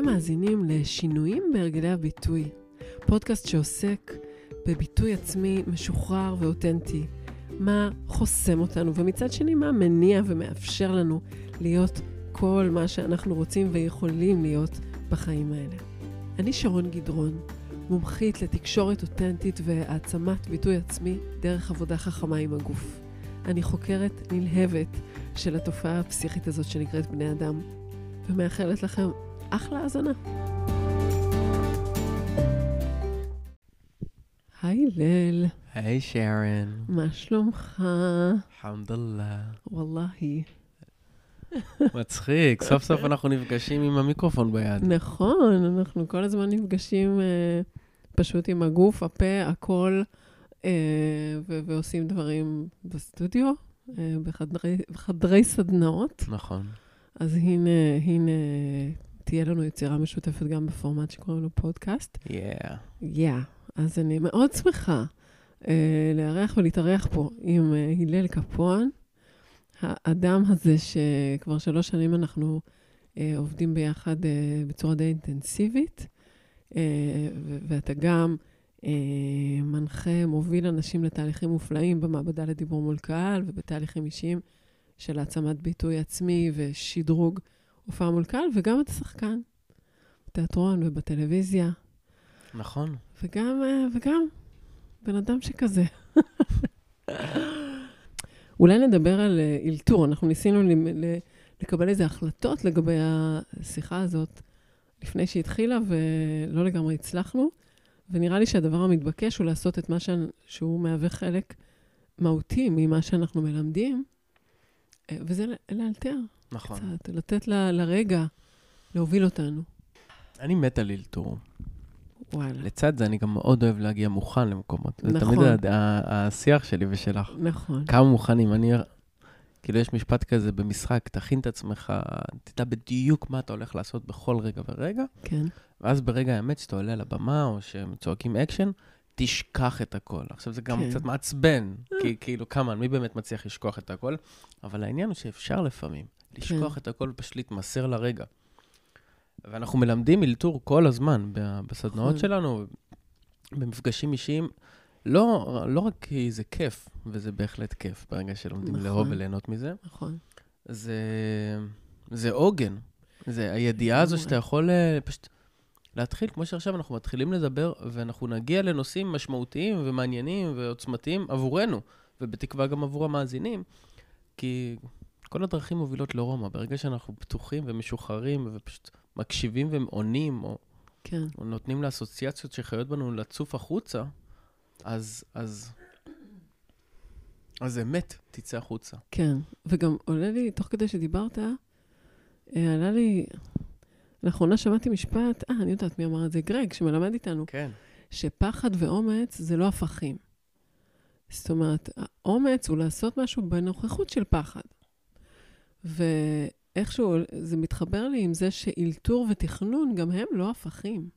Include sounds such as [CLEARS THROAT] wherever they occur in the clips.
אתם מאזינים לשינויים בהרגלי הביטוי, פודקאסט שעוסק בביטוי עצמי משוחרר ואותנטי, מה חוסם אותנו, ומצד שני, מה מניע ומאפשר לנו להיות כל מה שאנחנו רוצים ויכולים להיות בחיים האלה. אני שרון גדרון, מומחית לתקשורת אותנטית והעצמת ביטוי עצמי דרך עבודה חכמה עם הגוף. אני חוקרת נלהבת של התופעה הפסיכית הזאת שנקראת בני אדם, ומאחלת לכם אחלה האזנה. היי ליל, היי שרן, מה שלומך? חמדוללה. וואלהי. מצחיק, סוף סוף אנחנו נפגשים עם המיקרופון ביד. נכון, אנחנו כל הזמן נפגשים אה, פשוט עם הגוף, הפה, הכל, אה, ו- ועושים דברים בסטודיו, אה, בחדרי, בחדרי סדנאות. נכון. אז הנה, הנה, תהיה לנו יצירה משותפת גם בפורמט שקוראים לו פודקאסט. Yeah. יא. Yeah. אז אני מאוד שמחה אה, לארח ולהתארח פה עם אה, הלל קפואן, האדם הזה שכבר שלוש שנים אנחנו אה, עובדים ביחד אה, בצורה די אינטנסיבית, אה, ו- ואתה גם אה, מנחה, מוביל אנשים לתהליכים מופלאים במעבדה לדיבור מול קהל ובתהליכים אישיים של העצמת ביטוי עצמי ושדרוג הופעה מול קהל, וגם אתה שחקן בתיאטרון ובטלוויזיה. נכון. וגם, אה, וגם בן אדם שכזה. אולי נדבר על אה, אלתור. אנחנו ניסינו לקבל איזה החלטות לגבי השיחה הזאת לפני שהיא התחילה, ולא לגמרי הצלחנו. ונראה לי שהדבר המתבקש הוא לעשות את מה ש... שהוא מהווה חלק מהותי ממה שאנחנו מלמדים, אה, וזה לאלתר נכון. קצת, לתת ל- לרגע להוביל אותנו. אני מת על אלתור. וואלה. לצד זה, אני גם מאוד אוהב להגיע מוכן למקומות. זה נכון. תמיד ה- ה- השיח שלי ושלך. נכון. כמה מוכנים. אני... כאילו, יש משפט כזה במשחק, תכין את עצמך, תדע בדיוק מה אתה הולך לעשות בכל רגע ורגע, כן. ואז ברגע האמת, שאתה עולה על הבמה, או שהם צועקים אקשן, תשכח את הכל. עכשיו, זה גם כן. קצת מעצבן, כי כאילו, כמה, מי באמת מצליח לשכוח את הכל? אבל העניין הוא שאפשר לפעמים לשכוח את הכל ופשוט להתמסר לרגע. ואנחנו מלמדים אלתור כל הזמן בסדנאות נכון. שלנו, במפגשים אישיים, לא, לא רק כי זה כיף, וזה בהחלט כיף ברגע שלומדים נכון. לאהוב וליהנות מזה, נכון. זה, זה עוגן. זה הידיעה הזו שאתה יכול אה, פשוט להתחיל, כמו שעכשיו אנחנו מתחילים לדבר, ואנחנו נגיע לנושאים משמעותיים ומעניינים ועוצמתיים עבורנו, ובתקווה גם עבור המאזינים, כי כל הדרכים מובילות לרומא. ברגע שאנחנו פתוחים ומשוחררים ופשוט מקשיבים ועונים, או, כן. או נותנים לאסוציאציות שחיות בנו לצוף החוצה, אז, אז, אז אמת תצא החוצה. כן, וגם עולה לי, תוך כדי שדיברת, אה, עלה לי, לאחרונה שמעתי משפט, אה, אני יודעת מי אמר את זה, גרג, שמלמד איתנו, כן. שפחד ואומץ זה לא הפכים. זאת אומרת, האומץ הוא לעשות משהו בנוכחות של פחד. ואיכשהו זה מתחבר לי עם זה שאילתור ותכנון, גם הם לא הפכים.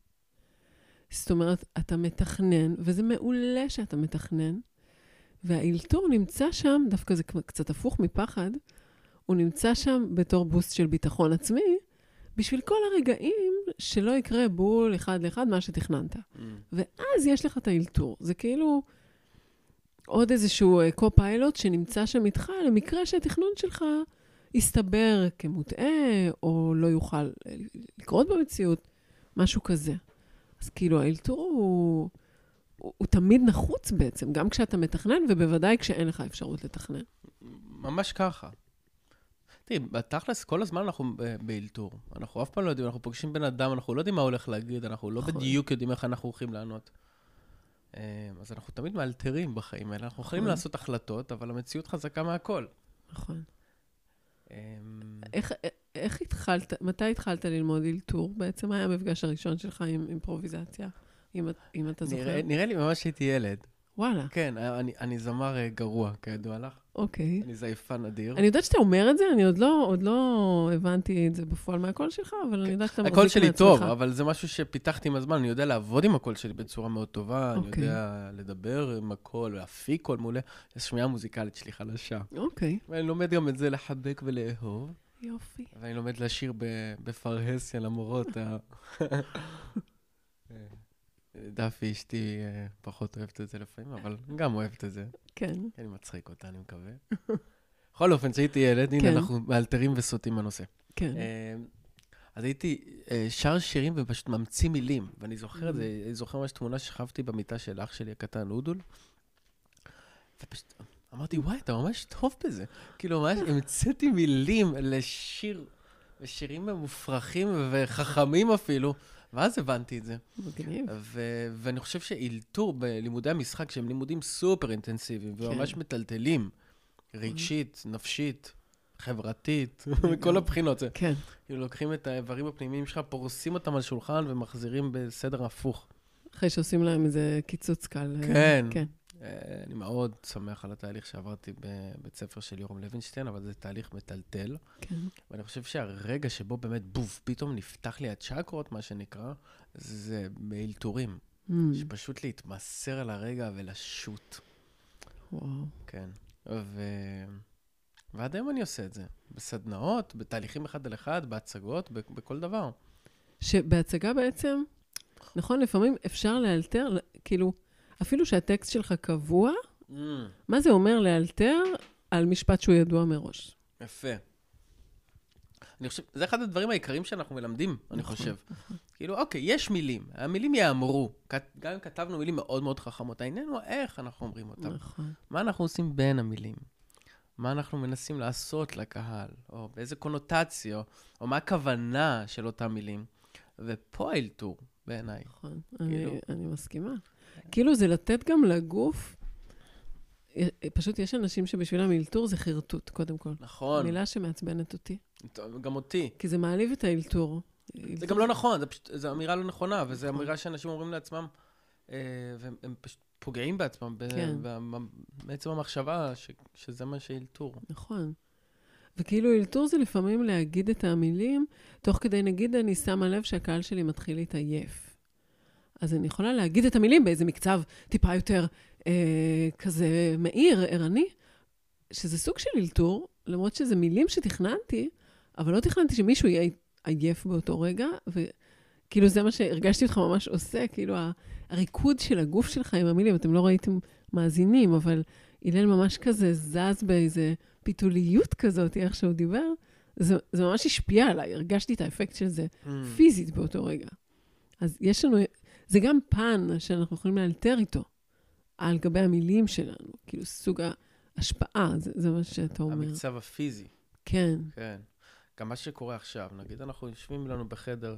זאת אומרת, אתה מתכנן, וזה מעולה שאתה מתכנן, והאילתור נמצא שם, דווקא זה קצת הפוך מפחד, הוא נמצא שם בתור בוסט של ביטחון עצמי, בשביל כל הרגעים שלא יקרה בול אחד לאחד מה שתכננת. ואז יש לך את האילתור. זה כאילו עוד איזשהו אה, קו-פיילוט שנמצא שם איתך, למקרה שהתכנון שלך יסתבר כמוטעה, או לא יוכל אה, לקרות במציאות, משהו כזה. אז כאילו, האילתור הוא, הוא, הוא תמיד נחוץ בעצם, גם כשאתה מתכנן, ובוודאי כשאין לך אפשרות לתכנן. ממש ככה. תראי, בתכלס, כל הזמן אנחנו ב- באלתור. אנחנו אף פעם לא יודעים, אנחנו פוגשים בן אדם, אנחנו לא יודעים מה הולך להגיד, אנחנו לא נכון. בדיוק יודעים איך אנחנו הולכים לענות. אה, אז אנחנו תמיד מאלתרים בחיים האלה. אנחנו יכולים נכון. לעשות החלטות, אבל המציאות חזקה מהכל. נכון. אה, איך, התחלת, מתי התחלת ללמוד אלתור? בעצם מה היה המפגש הראשון שלך עם אימפרוביזציה, אם, את- אם אתה זוכר? נראה- לי ממש שהייתי ילד. וואלה, כן, אני- אני זמר אה, גרוע, כידוע לך. אוקיי. אני זייפן אדיר. אני יודעת שאתה אומר את זה, אני עוד לא, עוד לא הבנתי את זה בפועל מהקול שלך, אבל אני יודעת שאתה מחזיק ככה מעצמך. שלי טוב, אבל זה משהו שפיתחתי עם הזמן, אני יודע לעבוד עם הקול שלי בצורה מאוד טובה, אני אוקיי. יודע לדבר עם הקול, להפיק קול מעולה. השמיעה המוזיקלית שלי חלשה. אוקיי, ואני לומד גם את זה לחבק ולאהוב. יופי. ואני לומד לשיר בפרהסיה למורות. ה- [LAUGHS] דפי אשתי אה, פחות אוהבת את זה לפעמים, אבל גם אוהבת את זה. כן. אני מצחיק אותה, אני מקווה. בכל אופן, כשהייתי ילד, הנה, כן. אנחנו מאלתרים וסוטים בנושא. כן. אה, אז הייתי אה, שר שירים ופשוט ממציא מילים, ואני זוכר את Mm. זה, אני זוכר ממש תמונה שכבתי במיטה של אח שלי הקטן, אודול, ופשוט אמרתי, וואי, אתה ממש טוב בזה. כאילו, ממש המצאתי מילים לשיר, לשירים מופרכים וחכמים אפילו, ואז הבנתי את זה. מגניב. ו- ואני חושב שאילתור בלימודי המשחק, שהם לימודים סופר אינטנסיביים, וממש כן. מטלטלים, רגשית, נפשית, חברתית, [LAUGHS] מכל לגמרי. הבחינות. כן. כאילו לוקחים את האיברים הפנימיים שלך, פורסים אותם על שולחן ומחזירים בסדר הפוך. אחרי שעושים להם איזה קיצוץ קל. אה, כן. כן. אה, אני מאוד שמח על התהליך שעברתי בבית ספר של יורם לוינשטיין, אבל זה תהליך מטלטל. כן. ואני חושב שהרגע שבו באמת, בוף, פתאום נפתח לי הצ'קרות, מה שנקרא, זה באלתורים. Mm, שפשוט להתמסר על הרגע ולשוט. וואו. כן. ו... ועד היום אני עושה את זה. בסדנאות, בתהליכים אחד על אחד, בהצגות, ב- בכל דבר. שבהצגה בעצם, נכון, לפעמים אפשר לאלתר, כאילו, אפילו שהטקסט שלך קבוע, מה זה אומר לאלתר על משפט שהוא ידוע מראש? יפה. אני חושב, זה אחד הדברים העיקריים שאנחנו מלמדים, אני נכון, חושב. נכון. כאילו, אוקיי, יש מילים, המילים יאמרו. גם אם כתבנו מילים מאוד מאוד חכמות, העניין הוא איך אנחנו אומרים אותם. נכון. מה אנחנו עושים בין המילים? מה אנחנו מנסים לעשות לקהל? או באיזה קונוטציה? או מה הכוונה של אותם מילים? ופה האלתור, בעיניי. נכון, כאילו- אני, אני מסכימה. כאילו זה לתת גם לגוף, אה, פשוט יש אנשים שבשבילם אלתור זה חרטוט, קודם כל. נכון. מילה שמעצבנת אותי, גם אותי. כי זה מעליב את האלתור. זה גם לא נכון, זו אמירה לא נכונה, וזו. אמירה שאנשים אומרים לעצמם, אה, והם הם פשוט פוגעים בעצמם, כן. בעצם המחשבה שזה מה שאלתור. נכון. וכאילו אלתור זה לפעמים להגיד את המילים, תוך כדי, נגיד, אני שמה לב שהקהל שלי מתחיל להתעייף. אז אני יכולה להגיד את המילים באיזה מקצב טיפה יותר אה, כזה מאיר, ערני, שזה סוג של אלתור, למרות שזה מילים שתכננתי, אבל לא תכננתי שמישהו יהיה עייף באותו רגע, וכאילו זה מה שהרגשתי אותך ממש עושה, כאילו הריקוד של הגוף שלך עם המילים, אתם לא ראיתם מאזינים, אבל הלל ממש כזה זז באיזה פיתוליות כזאת, איך שהוא דיבר, זה, זה ממש השפיע עליי, הרגשתי את האפקט של זה Mm. פיזית באותו רגע. אז יש לנו, זה גם פן שאנחנו יכולים לאלתר איתו, על גבי המילים שלנו, כאילו סוג ההשפעה, זה, זה מה שאתה אומר. המקצב הפיזי, כן, כן. גם מה שקורה עכשיו, נגיד אנחנו יושבים לנו בחדר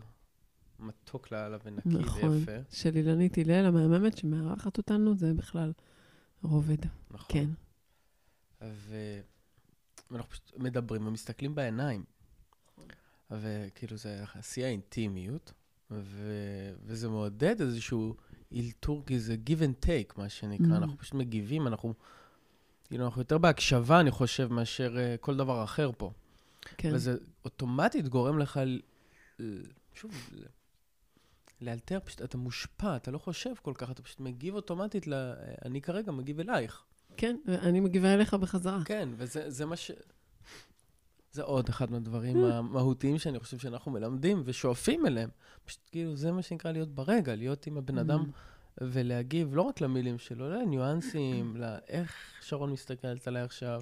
מתוק לאללה ונקי נכון. ויפה. של אילנית הלל המהממת שמארחת אותנו, זה בכלל רובד. נכון. כן, ו... ואנחנו פשוט מדברים ומסתכלים בעיניים. וכאילו זה שיא האינטימיות, ו... וזה מעודד איזשהו אלתור, כי זה give and take, מה שנקרא. Mm. אנחנו פשוט מגיבים, אנחנו... כאילו, אנחנו יותר בהקשבה, אני חושב, מאשר uh, כל דבר אחר פה. כן. וזה אוטומטית גורם לך, ל... שוב, ל... לאלתר, פשוט אתה מושפע, אתה לא חושב כל כך, אתה פשוט מגיב אוטומטית ל... אני כרגע מגיב אלייך. כן, ואני מגיבה אליך בחזרה. כן, וזה זה מה ש... זה עוד אחד מהדברים Mm. המהותיים שאני חושב שאנחנו מלמדים ושואפים אליהם. פשוט כאילו, זה מה שנקרא להיות ברגע, להיות עם הבן אדם Mm. ולהגיב לא רק למילים שלו, לניואנסים, [CLEARS THROAT] לאיך שרון מסתכלת עליי עכשיו,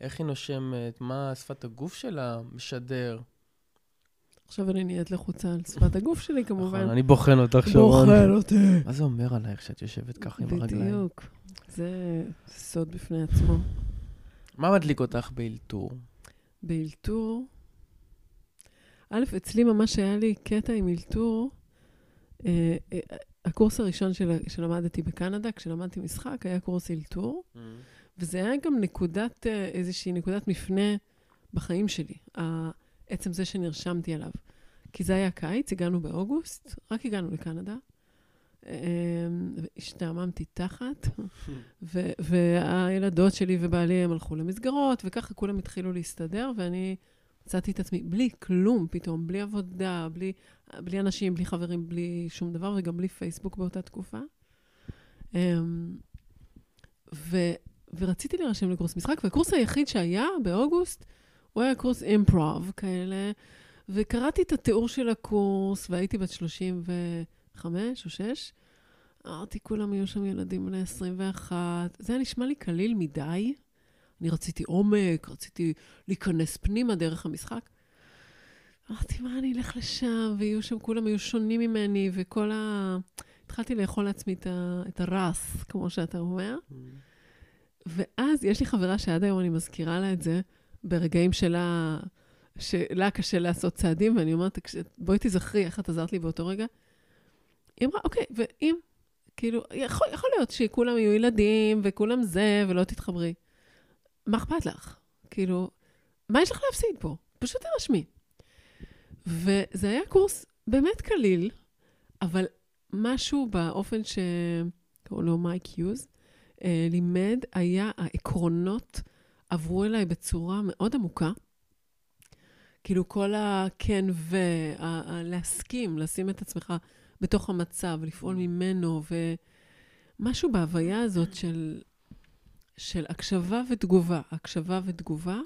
איך היא נושמת, מה שפת הגוף שלה משדר. עכשיו אני נהיית לחוצה על שפת הגוף שלי, כמובן. נכון, אני בוחן אותך, בוחן אותי. מה זה אומר עלייך שאת יושבת ככה עם הרגליים? בדיוק. זה סוד בפני עצמו. מה מדליק אותך באלתור? באלתור, א', אצלי ממש היה לי קטע עם אלתור. אה, אה, הקורס הראשון של, שלמדתי בקנדה, כשלמדתי משחק, היה קורס אלתור, וזה היה גם נקודת, אה, איזושהי נקודת מפנה בחיים שלי, עצם זה שנרשמתי עליו. כי זה היה קיץ, הגענו באוגוסט, רק הגענו לקנדה. אה, השתעממתי תחת, ו- והילדות שלי ובעלי הם הלכו למסגרות, וככה כולם התחילו להסתדר, ואני מצאתי את עצמי בלי כלום פתאום, בלי עבודה, בלי, בלי אנשים, בלי חברים, בלי שום דבר, וגם בלי פייסבוק באותה תקופה. אמ, ו, ורציתי להירשם לקורס משחק, והקורס היחיד שהיה באוגוסט, הוא היה קורס אימפרוב כאלה, וקראתי את התיאור של הקורס, והייתי בת 35 או 6. אמרתי, כולם יהיו שם ילדים בני 21. זה היה נשמע לי קליל מדי. אני רציתי עומק, רציתי להיכנס פנימה דרך המשחק. אמרתי, מה, אני אלך לשם, ויהיו שם, כולם יהיו שונים ממני, וכל ה... התחלתי לאכול לעצמי את, הרס, כמו שאתה אומר. ואז יש לי חברה שעד היום אני מזכירה לה את זה, ברגעים שלה, שלה קשה לעשות צעדים, ואני אומרת, בואי תזכרי איך את עזרת לי באותו רגע. היא אמרה, אוקיי, ואם, כאילו, יכול, יכול להיות שכולם יהיו ילדים, וכולם זה, ולא תתחברי. מה אכפת לך? כאילו, מה יש לך להפסיד פה? פשוט תרשמי. וזה היה קורס באמת קליל, אבל משהו באופן ש... קראו לו מייק יוז, אה, לימד, היה העקרונות עברו אליי בצורה מאוד עמוקה. כאילו כל הכן ולהסכים, לשים את עצמך בתוך המצב, לפעול ממנו, ומשהו בהוויה הזאת של, של הקשבה ותגובה. הקשבה ותגובה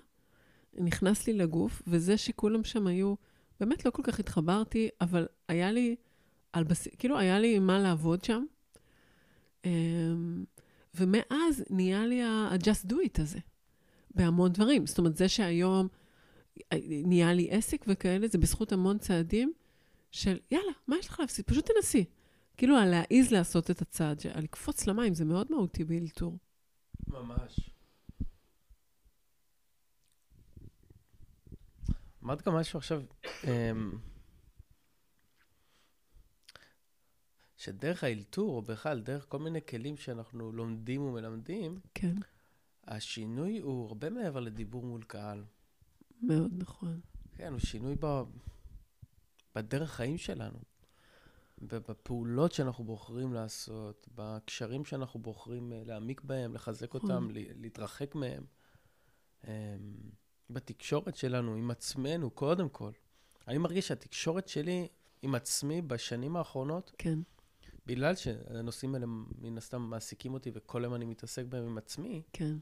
נכנס לי לגוף, וזה שכולם שם היו, באמת לא כל כך התחברתי, אבל היה לי, על בס... כאילו היה לי מה לעבוד שם. אמ, ומאז נהיה לי ה-just do it הזה, בהמון דברים. זאת אומרת, זה שהיום נהיה לי עסק וכאלה, זה בזכות המון צעדים של, יאללה, מה יש לך להפסיד? פשוט תנסי. כאילו, על להעיז לעשות את הצעד, על לקפוץ למים, זה מאוד מהותי באלתור. ממש. אמרת גם משהו עכשיו, אמ, שדרך האלתור, או בכלל, דרך כל מיני כלים שאנחנו לומדים ומלמדים, כן. השינוי הוא הרבה מעבר לדיבור מול קהל. מאוד נכון. כן, הוא שינוי ב... בדרך חיים שלנו, בפעולות שאנחנו בוחרים לעשות, בקשרים שאנחנו בוחרים אה, להעמיק בהם, לחזק נכון. אותם, להתרחק מהם, אמ, בתקשורת שלנו עם עצמנו, קודם כל. אני מרגיש שהתקשורת שלי עם עצמי בשנים האחרונות, כן. בגלל שהנושאים האלה מן הסתם מעסיקים אותי וכל יום אני מתעסק בהם עם עצמי, כן.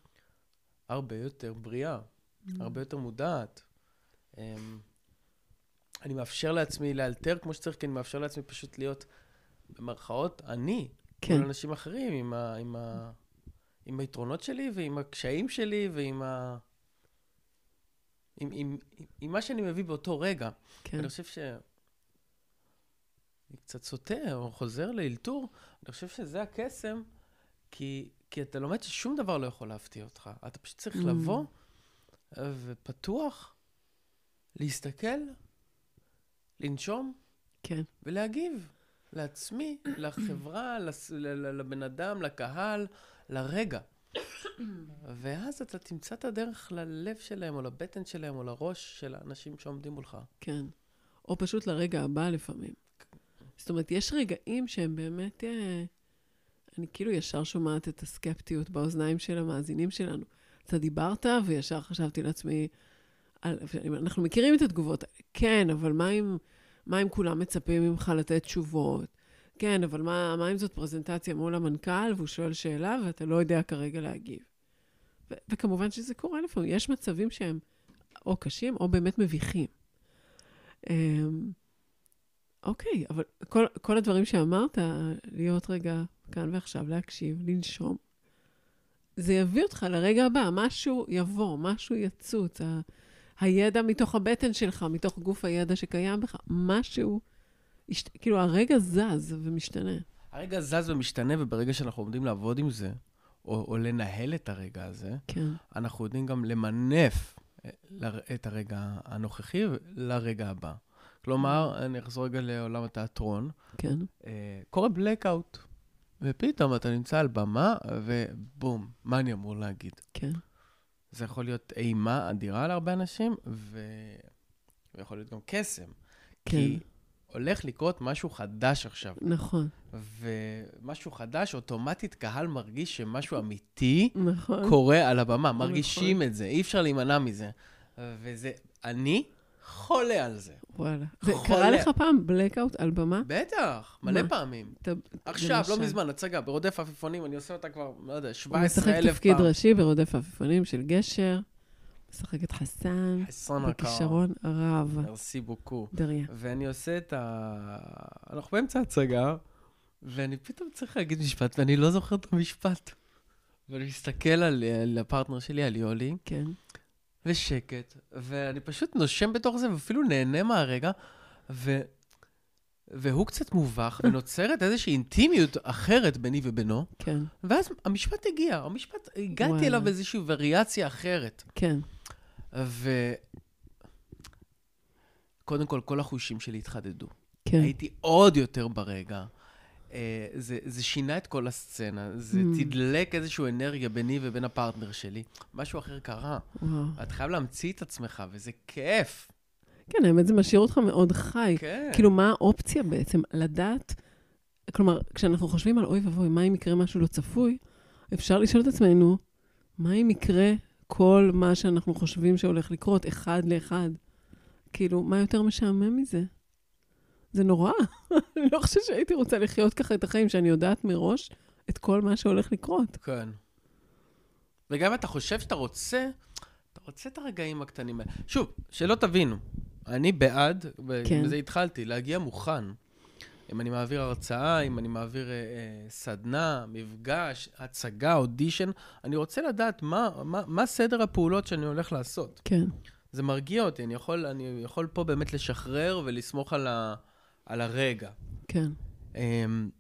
הרבה יותר בריאה, mm. הרבה יותר מודעת. אני מאפשר לעצמי לאלתר כמו שצריך, כי אני מאפשר לעצמי פשוט להיות, במרכאות, אני, כן. מול אנשים אחרים, עם, ה, עם, ה, עם היתרונות שלי ועם הקשיים שלי ועם ה... עם, עם, עם, עם מה שאני מביא באותו רגע. כן. אני חושב ש... אני קצת סוטה או חוזר לאלתור, אני חושב שזה הקסם, כי, כי אתה לומד ששום דבר לא יכול להפתיע אותך. אתה פשוט צריך mm. לבוא ופתוח, להסתכל, לנשום, כן. ולהגיב לעצמי, לחברה, לבן אדם, לקהל, לרגע. ואז אתה תמצא את הדרך ללב שלהם, או לבטן שלהם, או לראש של האנשים שעומדים מולך. כן. או פשוט לרגע הבא לפעמים. זאת אומרת, יש רגעים שהם באמת... אה, אני כאילו ישר שומעת את הסקפטיות באוזניים של המאזינים שלנו. אתה דיברת, וישר חשבתי לעצמי, אנחנו מכירים את התגובות. כן, אבל מה אם, מה אם כולם מצפים ממך לתת תשובות? כן, אבל מה, מה אם זאת פרזנטציה מול המנכ"ל, והוא שואל שאלה, ואתה לא יודע כרגע להגיב? ו- וכמובן שזה קורה לפעמים. יש מצבים שהם או קשים או באמת מביכים. אמ, אוקיי, אבל כל, כל הדברים שאמרת, להיות רגע כאן ועכשיו, להקשיב, לנשום, זה יביא אותך לרגע הבא, משהו יבוא, משהו יצוץ, ה, הידע מתוך הבטן שלך, מתוך גוף הידע שקיים בך, משהו, יש, כאילו הרגע זז ומשתנה. הרגע זז ומשתנה, וברגע שאנחנו עומדים לעבוד עם זה, או, או לנהל את הרגע הזה, כן. אנחנו יודעים גם למנף אה, את הרגע הנוכחי לרגע הבא. כלומר, אני אחזור רגע לעולם התיאטרון. כן. אה, קורה בלקאוט, ופתאום אתה נמצא על במה, ובום, מה אני אמור להגיד? כן. זה יכול להיות אימה אדירה להרבה אנשים, ו... ויכול להיות גם קסם. כן. כי הולך לקרות משהו חדש עכשיו. נכון. ומשהו חדש, אוטומטית קהל מרגיש שמשהו אמיתי נכון. קורה על הבמה. מרגישים נכון. את זה, אי אפשר להימנע מזה. וזה, אני חולה על זה. וואלה. קרה לך פעם בלקאוט על במה? בטח, מלא מה? פעמים. ת... עכשיו, לא מזמן, הצגה, ברודף עפיפונים, אני עושה אותה כבר, לא יודע, 17 אלף פעם. הוא משחק תפקיד ראשי ברודף עפיפונים של גשר, משחק את חסן, חסון הקר. בכישרון רב. מרסי בוקו. דריה. ואני עושה את ה... אנחנו באמצע הצגה, ואני פתאום צריך להגיד משפט, ואני לא זוכר את המשפט. ואני מסתכל על, על הפרטנר שלי, על יולי, כן. ושקט, ואני פשוט נושם בתוך זה, ואפילו נהנה מהרגע, ו... והוא קצת מובך, ונוצרת איזושהי אינטימיות אחרת ביני ובינו, כן, ואז המשפט הגיע, המשפט, הגעתי וואלה. אליו באיזושהי וריאציה אחרת. כן. ו... קודם כל, כל החושים שלי התחדדו. כן. הייתי עוד יותר ברגע. אה, זה, זה שינה את כל הסצנה, זה Mm. תדלק איזושהי אנרגיה ביני ובין הפרטנר שלי. משהו אחר קרה. וואו. אתה חייב להמציא את עצמך, וזה כיף. כן, האמת, זה משאיר אותך מאוד חי. כן. כאילו, מה האופציה בעצם? לדעת, כלומר, כשאנחנו חושבים על אוי ואבוי, מה אם יקרה משהו לא צפוי, אפשר לשאול את עצמנו, מה אם יקרה כל מה שאנחנו חושבים שהולך לקרות, אחד לאחד? כאילו, מה יותר משעמם מזה? זה נורא. [LAUGHS] אני לא חושבת שהייתי רוצה לחיות ככה את החיים, שאני יודעת מראש את כל מה שהולך לקרות. כן. וגם אתה חושב שאתה רוצה, אתה רוצה את הרגעים הקטנים האלה. שוב, שלא תבינו, אני בעד, כן. ובזה התחלתי, להגיע מוכן. אם אני מעביר הרצאה, אם אני מעביר אה, אה, סדנה, מפגש, הצגה, אודישן, אני רוצה לדעת מה, מה, מה סדר הפעולות שאני הולך לעשות. כן, זה מרגיע אותי, אני יכול, אני יכול פה באמת לשחרר ולסמוך על, ה, על הרגע. כן. אמ,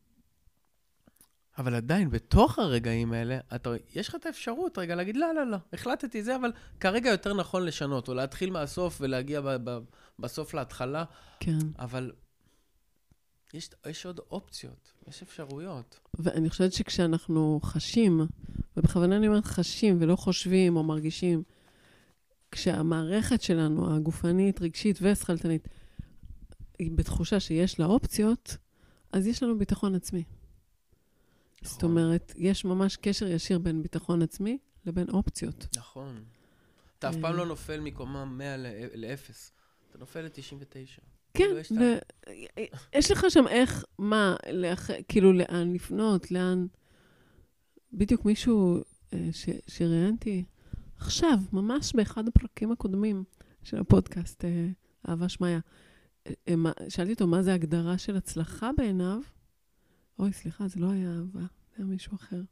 אבל עדיין, בתוך הרגעים האלה, אתה, יש לך את האפשרות רגע להגיד, לא, לא, לא, החלטתי זה, אבל כרגע יותר נכון לשנות, או להתחיל מהסוף ולהגיע ב, ב, בסוף להתחלה, כן. אבל יש, יש עוד אופציות, יש אפשרויות. ואני חושבת שכשאנחנו חשים, ובכוונה אני אומרת חשים ולא חושבים או מרגישים, כשהמערכת שלנו, הגופנית, רגשית ושכלתנית, בתחושה שיש לה אופציות, אז יש לנו ביטחון עצמי. זאת אומרת, יש ממש קשר ישיר בין ביטחון עצמי לבין אופציות. נכון. אתה אף אה. פעם לא נופל מקומה 100 ל-0, אתה נופל ל-99. כן, את ו... יש לך שם איך, מה, לאח... כאילו, לאן לפנות, לאן... בדיוק מישהו אה, ש... שראיינתי עכשיו, ממש באחד הפרקים הקודמים של הפודקאסט, אה, אהבה שמעיה, אה, אה, שאלתי אותו מה זה הגדרה של הצלחה בעיניו. אוי, סליחה, זה לא היה אהבה, זה היה מישהו אחר.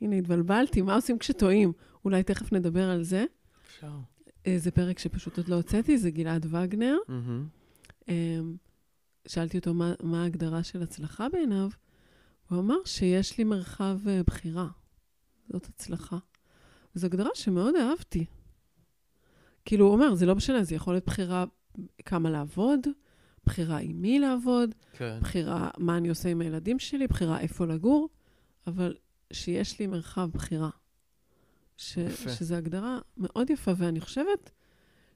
הנה, התבלבלתי, מה עושים כשטועים? אולי תכף נדבר על זה. אפשר. אה, זה פרק שפשוט עוד לא הוצאתי, זה גלעד וגנר. אמ, שאלתי אותו מה, מה ההגדרה של הצלחה בעיניו, הוא אמר שיש לי מרחב אה, בחירה. זאת הצלחה. וזו הגדרה שמאוד אהבתי. כאילו, הוא אומר, זה לא משנה, זה יכול להיות בחירה כמה לעבוד, בחירה עם מי לעבוד, כן. בחירה מה אני עושה עם הילדים שלי, בחירה איפה לגור, אבל שיש לי מרחב בחירה. ש, יפה. שזו הגדרה מאוד יפה, ואני חושבת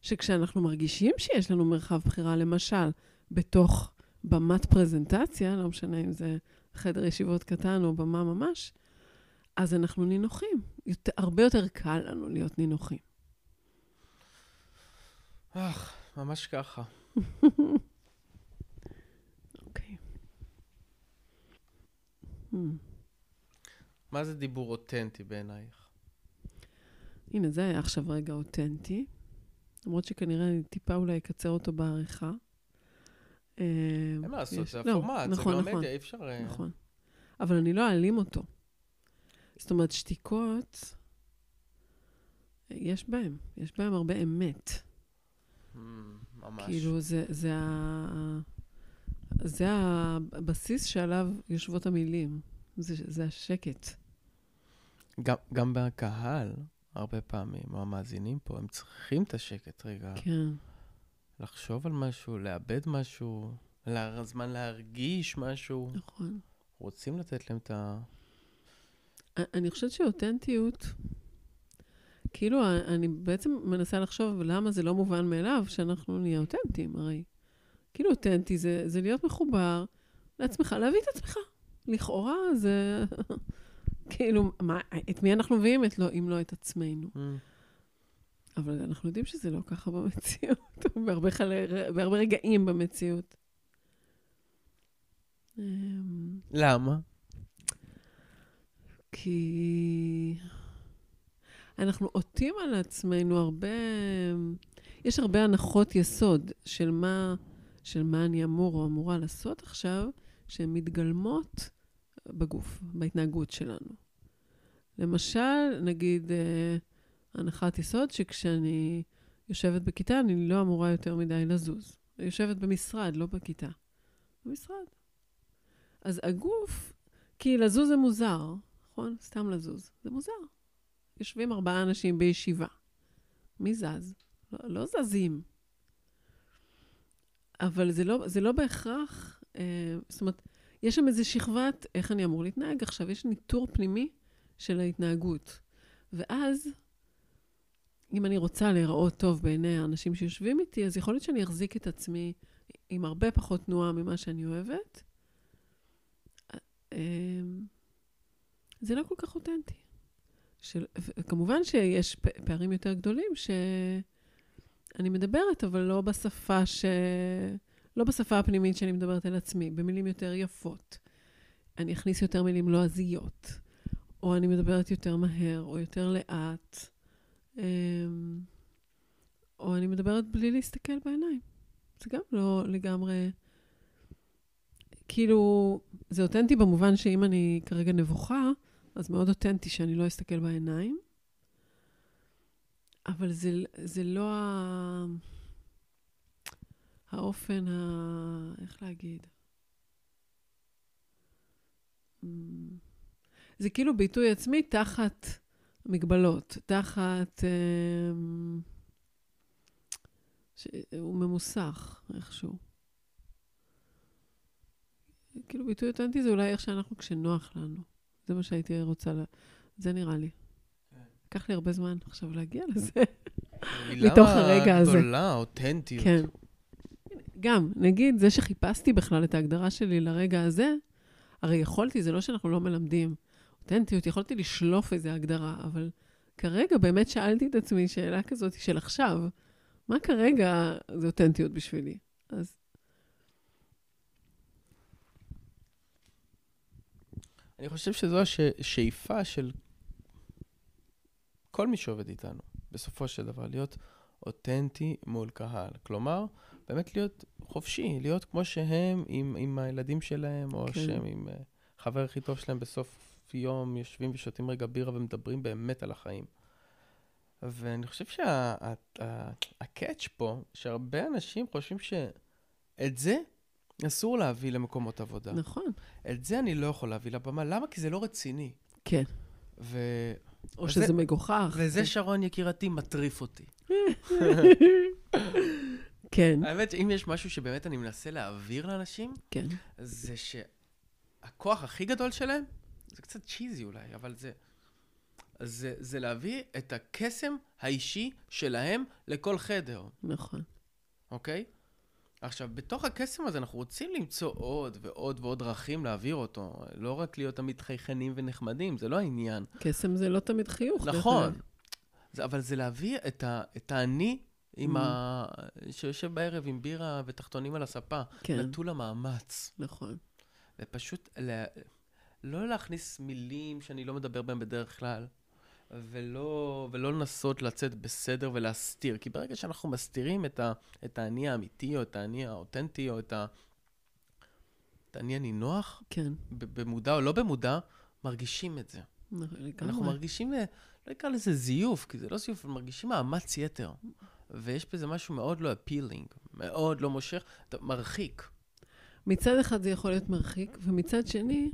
שכשאנחנו מרגישים שיש לנו מרחב בחירה, למשל, בתוך במת פרזנטציה, לא משנה אם זה חדר ישיבות קטן או במה ממש, אז אנחנו נינוחים. יותר, הרבה יותר קל לנו להיות נינוחים. אך, ממש ככה. [LAUGHS] אוקיי. Hmm. מה זה דיבור אותנטי בעינייך? הנה, זה היה עכשיו רגע אותנטי. למרות שכנראה אני טיפה אולי אקצר אותו בעריכה. אה, אין מה לעשות, זה לא, הפורמט, זה נכון, גם נכון, אי אפשר... אה, נכון. אבל אני לא אעלים אותו. זאת אומרת, שתיקות, יש בהם, יש בהם הרבה אמת. Hmm, ממש. כאילו, זה, זה, ה... זה הבסיס שעליו יושבות המילים. זה, זה השקט. גם, גם בקהל, הרבה פעמים, או המאזינים פה, הם צריכים את השקט רגע. כן. לחשוב על משהו, לאבד משהו, לה- זמן להרגיש משהו. נכון. רוצים לתת להם את ה... אני חושבת שאותנטיות, כאילו, אני בעצם מנסה לחשוב למה זה לא מובן מאליו שאנחנו נהיה אותנטיים, הרי. כאילו, אותנטי זה, זה להיות מחובר לעצמך, להביא את עצמך. לכאורה זה... [LAUGHS] כאילו, מה, את מי אנחנו מביאים את לא, אם לא את עצמנו? Hmm, אבל אנחנו יודעים שזה לא ככה במציאות, [LAUGHS] בהרבה, חל... בהרבה רגעים במציאות. אמ, למה? כי... אנחנו עוטים על עצמנו הרבה... יש הרבה הנחות יסוד של מה, של מה אני אמור או אמורה לעשות עכשיו, שהן מתגלמות בגוף, בהתנהגות שלנו. למשל, נגיד, אה, הנחת יסוד שכשאני יושבת בכיתה, אני לא אמורה יותר מדי לזוז. אני יושבת במשרד, לא בכיתה. במשרד. אז הגוף, כי לזוז זה מוזר, נכון? סתם לזוז. זה מוזר. יושבים ארבעה אנשים בישיבה. מי זז? לא, לא זזים. אבל זה לא, זה לא בהכרח, אה, זאת אומרת, יש שם איזו שכבת איך אני אמור להתנהג. עכשיו, יש ניטור פנימי של ההתנהגות. ואז, אם אני רוצה להיראות טוב בעיני האנשים שיושבים איתי, אז יכול להיות שאני אחזיק את עצמי עם הרבה פחות תנועה ממה שאני אוהבת. אמ, זה לא כל כך אותנטי. של, כמובן שיש פערים יותר גדולים שאני מדברת, אבל לא בשפה ש... לא בשפה הפנימית שאני מדברת אל עצמי, במילים יותר יפות. אני אכניס יותר מילים לועזיות, או אני מדברת יותר מהר, או יותר לאט, אמ, או אני מדברת בלי להסתכל בעיניים. זה גם לא לגמרי... כאילו, זה אותנטי במובן שאם אני כרגע נבוכה, אז מאוד אותנטי שאני לא אסתכל בעיניים. אבל זה, זה לא ה... האופן ה... איך להגיד? זה כאילו ביטוי עצמי תחת מגבלות, תחת... אה, הוא ממוסך איכשהו. כאילו ביטוי אותנטי זה אולי איך שאנחנו כשנוח לנו. זה מה שהייתי רוצה, ל... זה נראה לי. לקח לי הרבה זמן עכשיו להגיע לזה, מתוך הרגע הזה. מילה גדולה, אותנטיות. כן. גם, נגיד, זה שחיפשתי בכלל את ההגדרה שלי לרגע הזה, הרי יכולתי, זה לא שאנחנו לא מלמדים אותנטיות, יכולתי לשלוף איזו הגדרה, אבל כרגע באמת שאלתי את עצמי שאלה כזאת של עכשיו, מה כרגע זה אותנטיות בשבילי? אז... אני חושב שזו השאיפה של כל מי שעובד איתנו, בסופו של דבר, להיות אותנטי מול קהל. כלומר, באמת להיות חופשי, להיות כמו שהם עם, עם הילדים שלהם, או כן. שהם עם uh, חבר הכי טוב שלהם בסוף יום, יושבים ושותים רגע בירה ומדברים באמת על החיים. ואני חושב שהקאץ' שה, פה, שהרבה אנשים חושבים שאת זה אסור להביא למקומות עבודה. נכון. את זה אני לא יכול להביא לבמה. למה? כי זה לא רציני. כן. ו... או וזה, שזה מגוחך. וזה, שרון יקירתי, מטריף אותי. [LAUGHS] כן. האמת שאם יש משהו שבאמת אני מנסה להעביר לאנשים, כן. זה שהכוח הכי גדול שלהם, זה קצת צ'יזי אולי, אבל זה... זה, זה להביא את הקסם האישי שלהם לכל חדר. נכון. אוקיי? עכשיו, בתוך הקסם הזה אנחנו רוצים למצוא עוד ועוד ועוד דרכים להעביר אותו. לא רק להיות תמיד חייכנים ונחמדים, זה לא העניין. קסם זה לא תמיד חיוך. נכון. זה, אבל זה להביא את, ה, את האני עם mm. ה... שיושב בערב עם בירה ותחתונים על הספה. כן. נטול המאמץ. נכון. ופשוט ל... לא להכניס מילים שאני לא מדבר בהן בדרך כלל. ולא, ולא לנסות לצאת בסדר ולהסתיר. כי ברגע שאנחנו מסתירים את, ה, את האני האמיתי, או את האני האותנטי, או את, ה, את האני הנינוח, כן. במודע או לא במודע, מרגישים את זה. לגמרי. אנחנו מרגישים, לא אקרא לזה זיוף, כי זה לא זיוף, אבל מרגישים מאמץ יתר. ויש בזה משהו מאוד לא אפילינג, מאוד לא מושך, מרחיק. מצד אחד זה יכול להיות מרחיק, ומצד שני,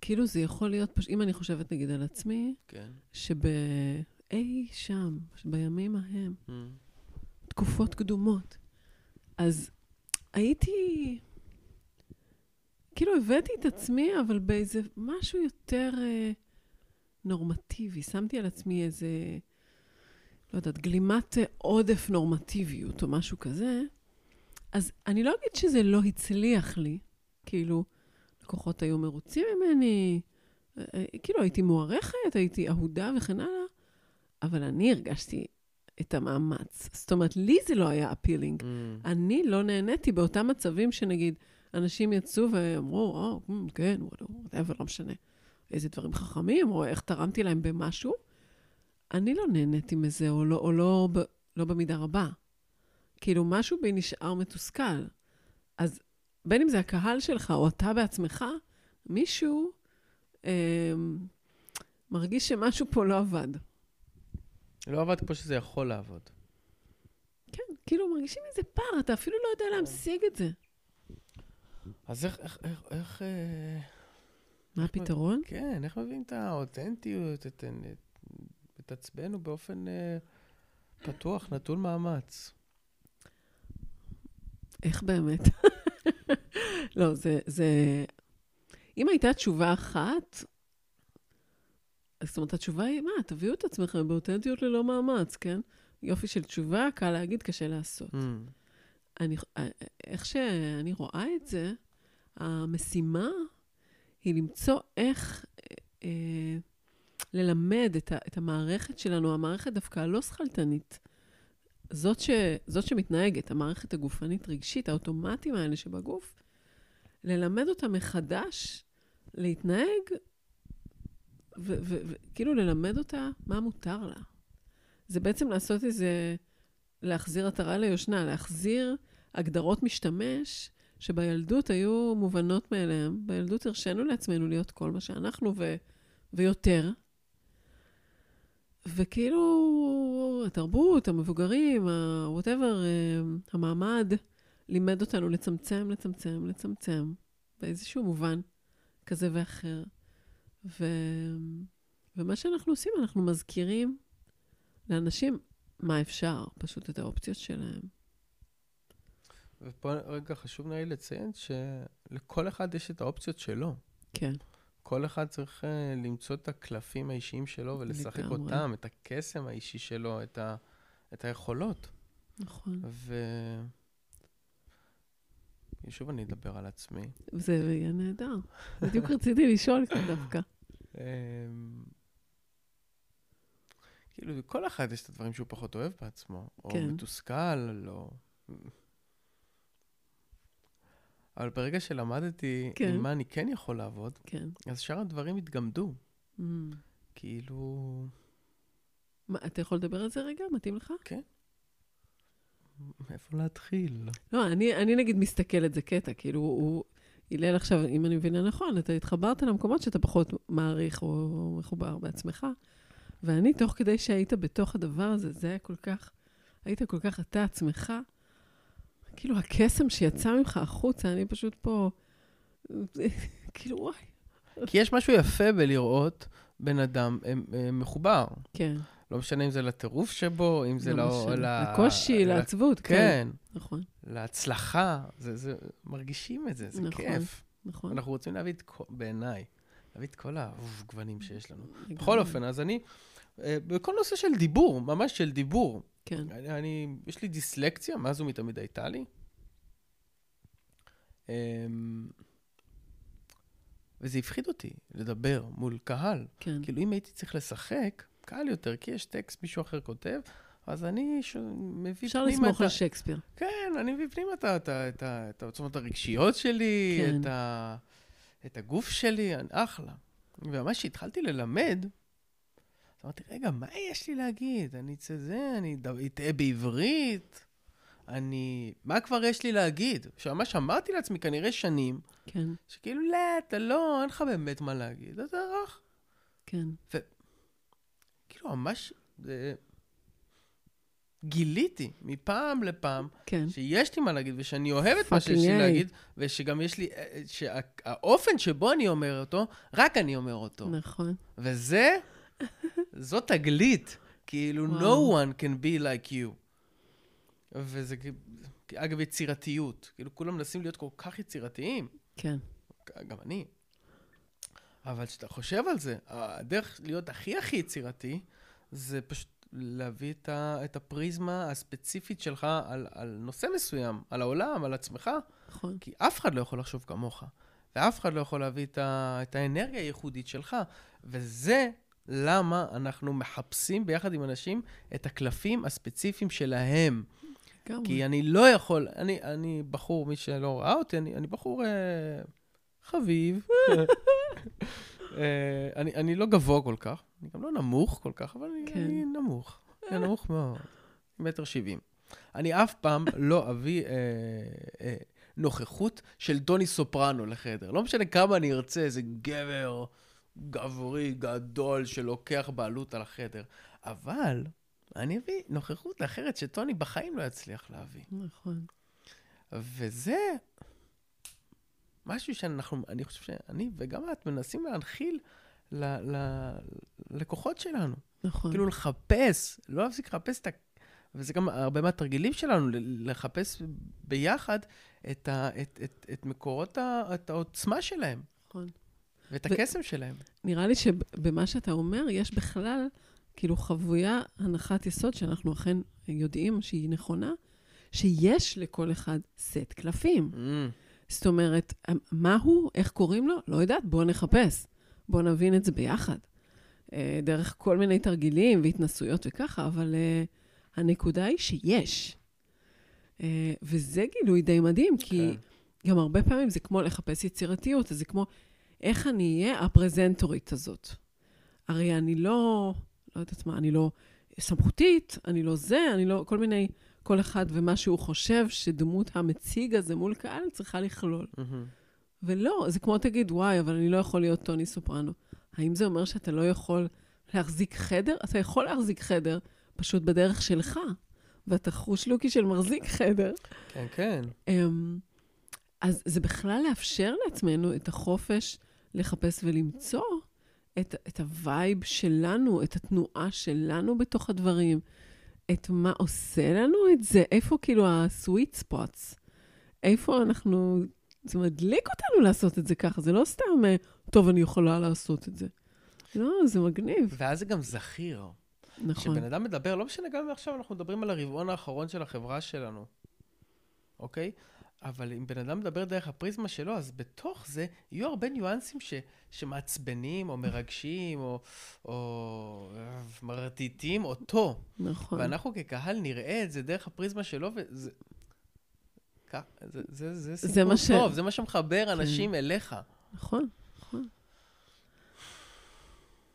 כאילו זה יכול להיות, פש... אם אני חושבת נגיד על עצמי, כן. שבאי שם, בימים ההם, mm. תקופות קדומות, אז הייתי, כאילו הבאתי את עצמי, אבל באיזה משהו יותר אה, נורמטיבי. שמתי על עצמי איזה, לא יודעת, גלימת עודף נורמטיביות או משהו כזה. אז אני לא אגיד שזה לא הצליח לי, כאילו, לקוחות היו מרוצים ממני, אה, אה, כאילו הייתי מוערכת, הייתי אהודה וכן הלאה, אבל אני הרגשתי את המאמץ. זאת אומרת, לי זה לא היה appealing. Mm. אני לא נהניתי באותם מצבים שנגיד, אנשים יצאו ואמרו, או, oh, כן, whatever, לא משנה. איזה דברים חכמים, או איך תרמתי להם במשהו. אני לא נהניתי מזה, או לא, או לא, לא במידה רבה. כאילו, משהו בי נשאר מתוסכל. אז בין אם זה הקהל שלך או אתה בעצמך, מישהו אה, מרגיש שמשהו פה לא עבד. לא עבד כמו שזה יכול לעבוד. כן, כאילו מרגישים איזה פער, אתה אפילו לא יודע להמשיג את זה. אז איך, איך, איך, איך אה, מה הפתרון? כן, איך מביאים את האותנטיות, את, את, את עצמנו באופן אה, פתוח, נטול מאמץ? איך באמת? [LAUGHS] לא, זה, זה... אם הייתה תשובה אחת, זאת אומרת, התשובה היא, מה, תביאו את עצמכם באותנטיות ללא מאמץ, כן? יופי של תשובה, קל להגיד, קשה לעשות. Mm. אני, איך שאני רואה את זה, המשימה היא למצוא איך אה, אה, ללמד את, ה, את המערכת שלנו, המערכת דווקא הלא שכלתנית, זאת, ש, זאת שמתנהגת, המערכת הגופנית רגשית, האוטומטים האלה שבגוף, ללמד אותה מחדש להתנהג, וכאילו ללמד אותה מה מותר לה. זה בעצם לעשות איזה, להחזיר עטרה ליושנה, להחזיר הגדרות משתמש שבילדות היו מובנות מאליהן. בילדות הרשינו לעצמנו להיות כל מה שאנחנו ו, ויותר. וכאילו, התרבות, המבוגרים, ה-whatever, אה, המעמד, לימד אותנו לצמצם, לצמצם, לצמצם, באיזשהו מובן כזה ואחר. ו... ומה שאנחנו עושים, אנחנו מזכירים לאנשים מה אפשר, פשוט את האופציות שלהם. ופה רגע חשוב נראה לציין שלכל אחד יש את האופציות שלו. כן. כל אחד צריך uh, למצוא את הקלפים האישיים שלו ולשחק לגמרי. אותם, את הקסם האישי שלו, את, ה, את היכולות. נכון. ו... שוב אני אדבר על עצמי. זה יהיה נהדר. בדיוק רציתי לשאול דווקא. אמ, כאילו, לכל אחד יש את הדברים שהוא פחות אוהב בעצמו. כן. או מתוסכל, או... אבל ברגע שלמדתי כן. עם מה אני כן יכול לעבוד, כן. אז שאר הדברים התגמדו. Mm. כאילו... מה, אתה יכול לדבר על זה רגע? מתאים לך? כן. מאיפה להתחיל? לא, אני, אני נגיד מסתכלת, זה קטע, כאילו, הוא... הלל עכשיו, אם אני מבינה נכון, אתה התחברת למקומות שאתה פחות מעריך או מחובר בעצמך. ואני, תוך כדי שהיית בתוך הדבר הזה, זה היה כל כך, היית כל כך אתה עצמך, כאילו הקסם שיצא ממך החוצה, אני פשוט פה, [LAUGHS] כאילו, וואי. כי יש משהו יפה בלראות בן אדם מחובר. כן. לא משנה אם זה לטירוף שבו, אם זה לא... ל... לקושי, לעצבות, כן. כן. נכון. להצלחה, זה, זה, מרגישים את זה, זה נכון, כיף. נכון. אנחנו רוצים להביא את, בעיניי, להביא את כל הגוונים שיש לנו. בכל אופן, אז אני, אה, בכל נושא של דיבור, ממש של דיבור. כן. אני, אני יש לי דיסלקציה, מאז ומתמיד הייתה לי. אמ, וזה הפחיד אותי לדבר מול קהל. כן. כאילו, אם הייתי צריך לשחק, קל יותר, כי יש טקסט, מישהו אחר כותב, אז אני ש... מביא פנימה אפשר לסמוך על שייקספיר. כן, אני מביא פנימה את, את, את, את העוצמות הרגשיות שלי, כן. את, ה... את הגוף שלי, אני... אחלה. וממש כשהתחלתי ללמד, אמרתי, רגע, מה יש לי להגיד? אני אצא זה, אני אטעה בעברית, אני... מה כבר יש לי להגיד? שממש אמרתי לעצמי כנראה שנים, כן. שכאילו, לא, אתה לא, אין לך באמת מה להגיד, אתה רך. כן. וכאילו, ממש... זה... גיליתי מפעם לפעם, כן. שיש לי מה להגיד, ושאני אוהב את מה שיש לי להגיד, ושגם יש לי, אה, שהאופן שבו אני אומר אותו, רק אני אומר אותו. נכון. וזה, זו תגלית. כאילו, וואו. no one can be like you. וזה, אגב, יצירתיות. כאילו, כולם מנסים להיות כל כך יצירתיים. כן. גם אני. אבל כשאתה חושב על זה, הדרך להיות הכי הכי יצירתי, זה פשוט להביא את, ה, את הפריזמה הספציפית שלך על, על נושא מסוים, על העולם, על עצמך. נכון. כי אף אחד לא יכול לחשוב כמוך, ואף אחד לא יכול להביא את, ה, את האנרגיה הייחודית שלך. וזה למה אנחנו מחפשים ביחד עם אנשים את הקלפים הספציפיים שלהם. גם. כי אני לא יכול, אני, אני בחור, מי שלא ראה אותי, אני, אני בחור אה, חביב. [LAUGHS] אה, אני, אני לא גבוה כל כך, אני גם לא נמוך כל כך, אבל אני, כן. אני נמוך. אני נמוך מאוד, מטר שבעים. אני אף פעם לא אביא אה, אה, נוכחות של דוני סופרנו לחדר. לא משנה כמה אני ארצה, איזה גבר גברי גדול שלוקח בעלות על החדר. אבל אני אביא נוכחות אחרת שטוני בחיים לא יצליח להביא. נכון. וזה משהו שאנחנו, אני חושב שאני וגם את מנסים להנחיל ל, ל, ללקוחות שלנו. נכון. כאילו לחפש, לא להפסיק לחפש את ה... וזה גם הרבה מהתרגילים שלנו, לחפש ביחד את, ה, את, את, את מקורות ה, את העוצמה שלהם, נכון. ואת ו- הקסם שלהם. נראה לי שבמה שאתה אומר, יש בכלל, כאילו, חבויה, הנחת יסוד, שאנחנו אכן יודעים שהיא נכונה, שיש לכל אחד סט קלפים. Mm, זאת אומרת, מה הוא, איך קוראים לו? לא יודעת, בואו נחפש. בואו נבין את זה ביחד. אה, דרך כל מיני תרגילים והתנסויות וככה, אבל אה, הנקודה היא שיש. אה, וזה גילוי די מדהים, כי כן. גם הרבה פעמים זה כמו לחפש יצירתיות, אז זה כמו, איך אני אהיה הפרזנטורית הזאת? הרי אני לא, לא יודעת מה, אני לא סמכותית, אני לא זה, אני לא, כל מיני, כל אחד ומה שהוא חושב שדמות המציג הזה מול קהל צריכה לכלול. מהמם. ולא, זה כמו תגיד, וואי, אבל אני לא יכול להיות טוני סופרנו. האם זה אומר שאתה לא יכול להחזיק חדר? אתה יכול להחזיק חדר, פשוט בדרך שלך. ואתה חושב לוק של מחזיק חדר. כן, כן. אמ, אז זה בכלל לאפשר לעצמנו את החופש לחפש ולמצוא את, את ה vibe שלנו, את התנועה שלנו בתוך הדברים, את מה עושה לנו את זה, איפה כאילו ה-sweet spots, איפה אנחנו, זה מדליק אותנו לעשות את זה ככה, זה לא סתם, אה, טוב, אני יכולה לעשות את זה. לא, זה מגניב, ואז זה גם זכיר. נכון. כשבן אדם מדבר, לא משנה, גם אם עכשיו אנחנו מדברים על הרבעון האחרון של החברה שלנו, אוקיי? אבל אם בן אדם מדבר דרך הפריזמה שלו, אז בתוך זה יהיו הרבה ניואנסים ש, שמעצבנים, או מרגשים, או, או מרטיטים אותו. נכון. ואנחנו כקהל נראה את זה דרך הפריזמה שלו, וזה... זה, זה, זה זה סיפור ש- טוב, זה מה שמחבר כן. אנשים אליך. נכון, נכון.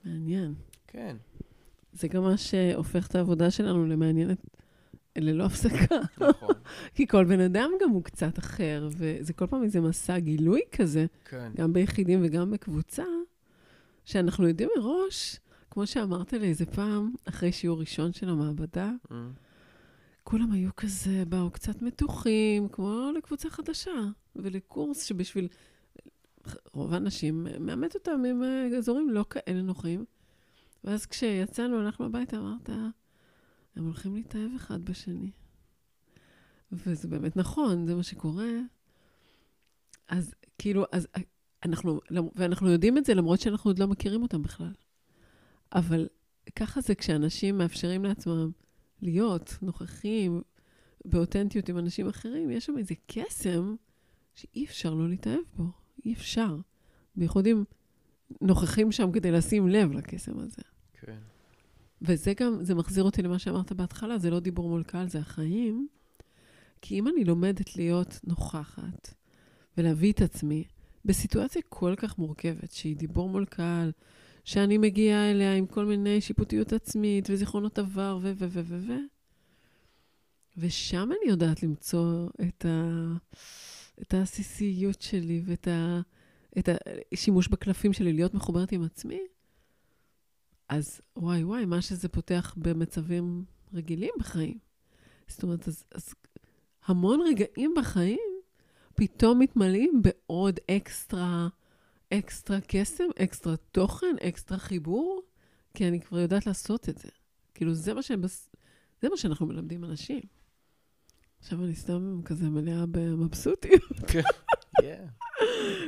מעניין. כן. זה גם מה שהופך את העבודה שלנו למעניינת ללא הפסקה. נכון. [LAUGHS] כי כל בן אדם גם הוא קצת אחר, וזה כל פעם איזה מסע גילוי כזה, כן. גם ביחידים וגם בקבוצה, שאנחנו יודעים מראש, כמו שאמרת לי איזה פעם, אחרי שיעור ראשון של המעבדה, Mm. כולם היו כזה, באו קצת מתוחים, כמו לקבוצה חדשה, ולקורס שבשביל... רוב האנשים, מאמת אותם עם אה, אזורים לא כאלה נוחים. ואז כשיצאנו, הלכנו הביתה, אמרת, הם הולכים להתאהב אחד בשני. וזה באמת נכון, זה מה שקורה. אז כאילו, אז אה, אנחנו, ואנחנו יודעים את זה למרות שאנחנו עוד לא מכירים אותם בכלל. אבל ככה זה כשאנשים מאפשרים לעצמם להיות נוכחים באותנטיות עם אנשים אחרים, יש שם איזה קסם שאי אפשר לא להתאהב בו. אי אפשר. בייחוד אם נוכחים שם כדי לשים לב לקסם הזה. כן. וזה גם, זה מחזיר אותי למה שאמרת בהתחלה, זה לא דיבור מול קהל, זה החיים. כי אם אני לומדת להיות נוכחת ולהביא את עצמי בסיטואציה כל כך מורכבת, שהיא דיבור מול קהל, שאני מגיעה אליה עם כל מיני שיפוטיות עצמית וזיכרונות עבר ו... ו... ו... ו... ו... ושם אני יודעת למצוא את, ה... את העסיסיות שלי ואת ה... את השימוש בקלפים שלי, להיות מחוברת עם עצמי, אז וואי וואי, מה שזה פותח במצבים רגילים בחיים. זאת אומרת, אז, אז המון רגעים בחיים פתאום מתמלאים בעוד אקסטרה, אקסטרה קסם, אקסטרה תוכן, אקסטרה חיבור, כי אני כבר יודעת לעשות את זה. כאילו, זה מה, שבס... זה מה שאנחנו מלמדים אנשים. עכשיו אני סתם כזה מלאה במבסוטיות. כן.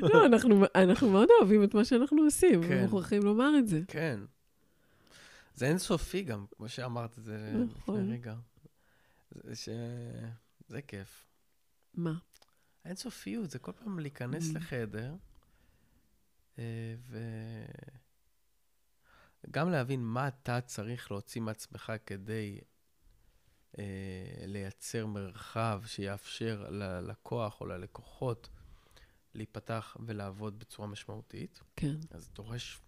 [LAUGHS] לא, אנחנו, אנחנו מאוד אוהבים את מה שאנחנו עושים, כן. ומוכרחים לומר את זה. כן. זה אינסופי גם, כמו שאמרת את זה נכון. לפני רגע. זה ש... זה כיף. מה? האינסופיות זה כל פעם להיכנס Mm. לחדר, אה, ו... גם להבין מה אתה צריך להוציא מעצמך כדי אה, לייצר מרחב שיאפשר ללקוח או ללקוחות להיפתח ולעבוד בצורה משמעותית. כן. אז דורש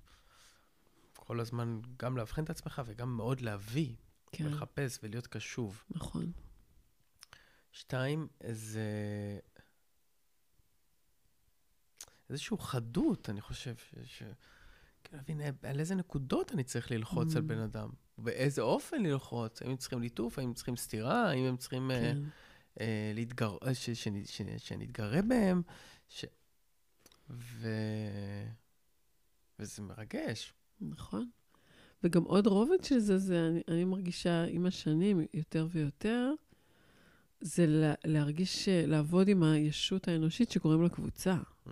כל הזמן גם לאבחן את עצמך וגם מאוד להביא, כן, ולחפש ולהיות קשוב. נכון. שתיים, זה איזושהי חדות, אני חושב, ש... ש... כאילו, להבין על איזה נקודות אני צריך ללחוץ Mm. על בן אדם, באיזה אופן ללחוץ, האם הם צריכים ליטוף, האם הם צריכים סטירה, האם הם צריכים אה, כן, אה, להתגר... אה, ש... ש... ש... שנתגרה בהם, ש... ו... וזה מרגש. נכון. וגם עוד רובד של זה, זה אני, אני מרגישה עם השנים יותר ויותר, זה לה, להרגיש, לעבוד עם הישות האנושית שקוראים לה קבוצה. Mm.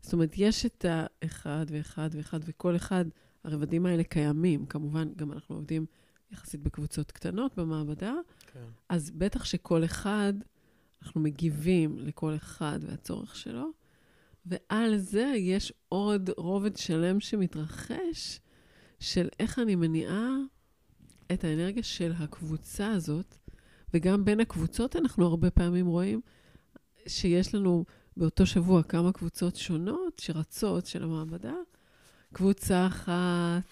זאת אומרת, יש את האחד ואחד ואחד, וכל אחד, הרבדים האלה קיימים. כמובן, גם אנחנו עובדים יחסית בקבוצות קטנות במעבדה, כן. אז בטח שכל אחד, אנחנו מגיבים לכל אחד והצורך שלו, ועל זה יש עוד רובד שלם שמתרחש, של איך אני מניעה את האנרגיה של הקבוצה הזאת, וגם בין הקבוצות אנחנו הרבה פעמים רואים שיש לנו באותו שבוע כמה קבוצות שונות שרצות של המעבדה. קבוצה אחת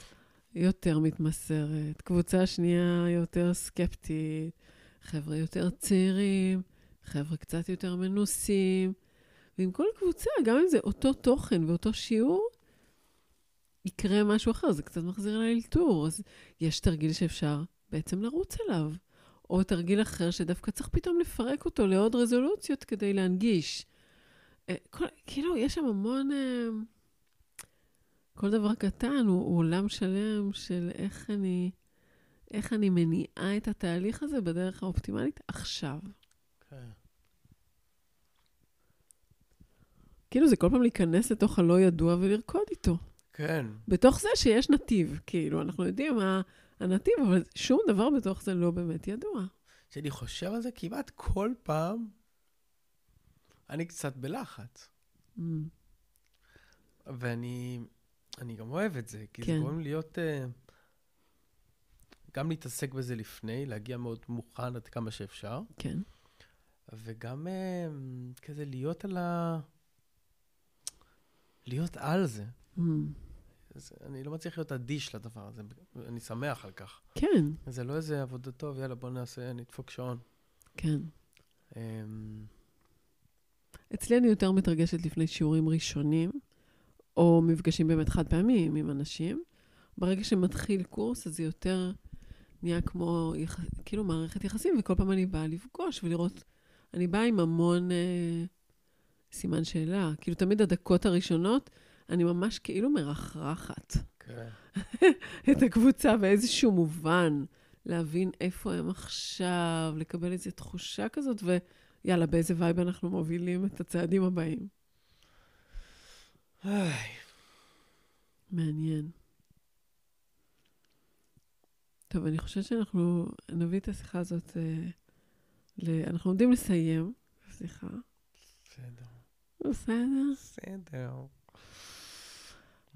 יותר מתמסרת, קבוצה שנייה יותר סקפטית, חבר'ה יותר צעירים, חבר'ה קצת יותר מנוסים. ועם כל קבוצה, גם אם זה אותו תוכן ואותו שיעור, יקרה משהו אחר, זה קצת מחזיר לאלתור. אז יש תרגיל שאפשר בעצם לרוץ אליו, או תרגיל אחר שדווקא צריך פתאום לפרק אותו לעוד רזולוציות כדי להנגיש. אה, כל, כאילו, יש שם המון... אה, כל דבר קטן הוא, הוא עולם שלם של איך אני, איך אני מניעה את התהליך הזה בדרך האופטימלית עכשיו. כן. כאילו, זה כל פעם להיכנס לתוך הלא ידוע ולרקוד איתו. כן. בתוך זה שיש נתיב, כאילו, אנחנו יודעים מה הנתיב, אבל שום דבר בתוך זה לא באמת ידוע. כשאני חושב על זה, כמעט כל פעם אני קצת בלחץ. Mm, ואני אני גם אוהב את זה, כי כן. זה גורם להיות... אה, גם להתעסק בזה לפני, להגיע מאוד מוכן עד כמה שאפשר, כן, וגם אה, כזה להיות על ה... להיות על זה. mm, אני לא מצליח להיות אדיש לדבר הזה, אני שמח על כך. כן, זה לא איזה עבודה טוב, יאללה, בוא נעשה, נדפוק שעון. כן. אמ, אצלי אני יותר מתרגשת לפני שיעורים ראשונים, או מפגשים באמת חד פעמיים עם אנשים. ברגע שמתחיל קורס, אז זה יותר נהיה כמו, יח... כאילו, מערכת יחסים, וכל פעם אני באה לפגוש ולראות, אני באה עם המון אה, סימן שאלה. כאילו, תמיד הדקות הראשונות, אני ממש כאילו מרחרחת כן. [LAUGHS] את הקבוצה באיזשהו מובן, להבין איפה הם עכשיו, לקבל איזו תחושה כזאת, ויאללה, באיזה vibe אנחנו מובילים את הצעדים הבאים. מעניין. טוב, אני חושבת שאנחנו נביא את השיחה הזאת, אה, ל... אנחנו עומדים לסיים, סליחה. בסדר. בסדר? בסדר.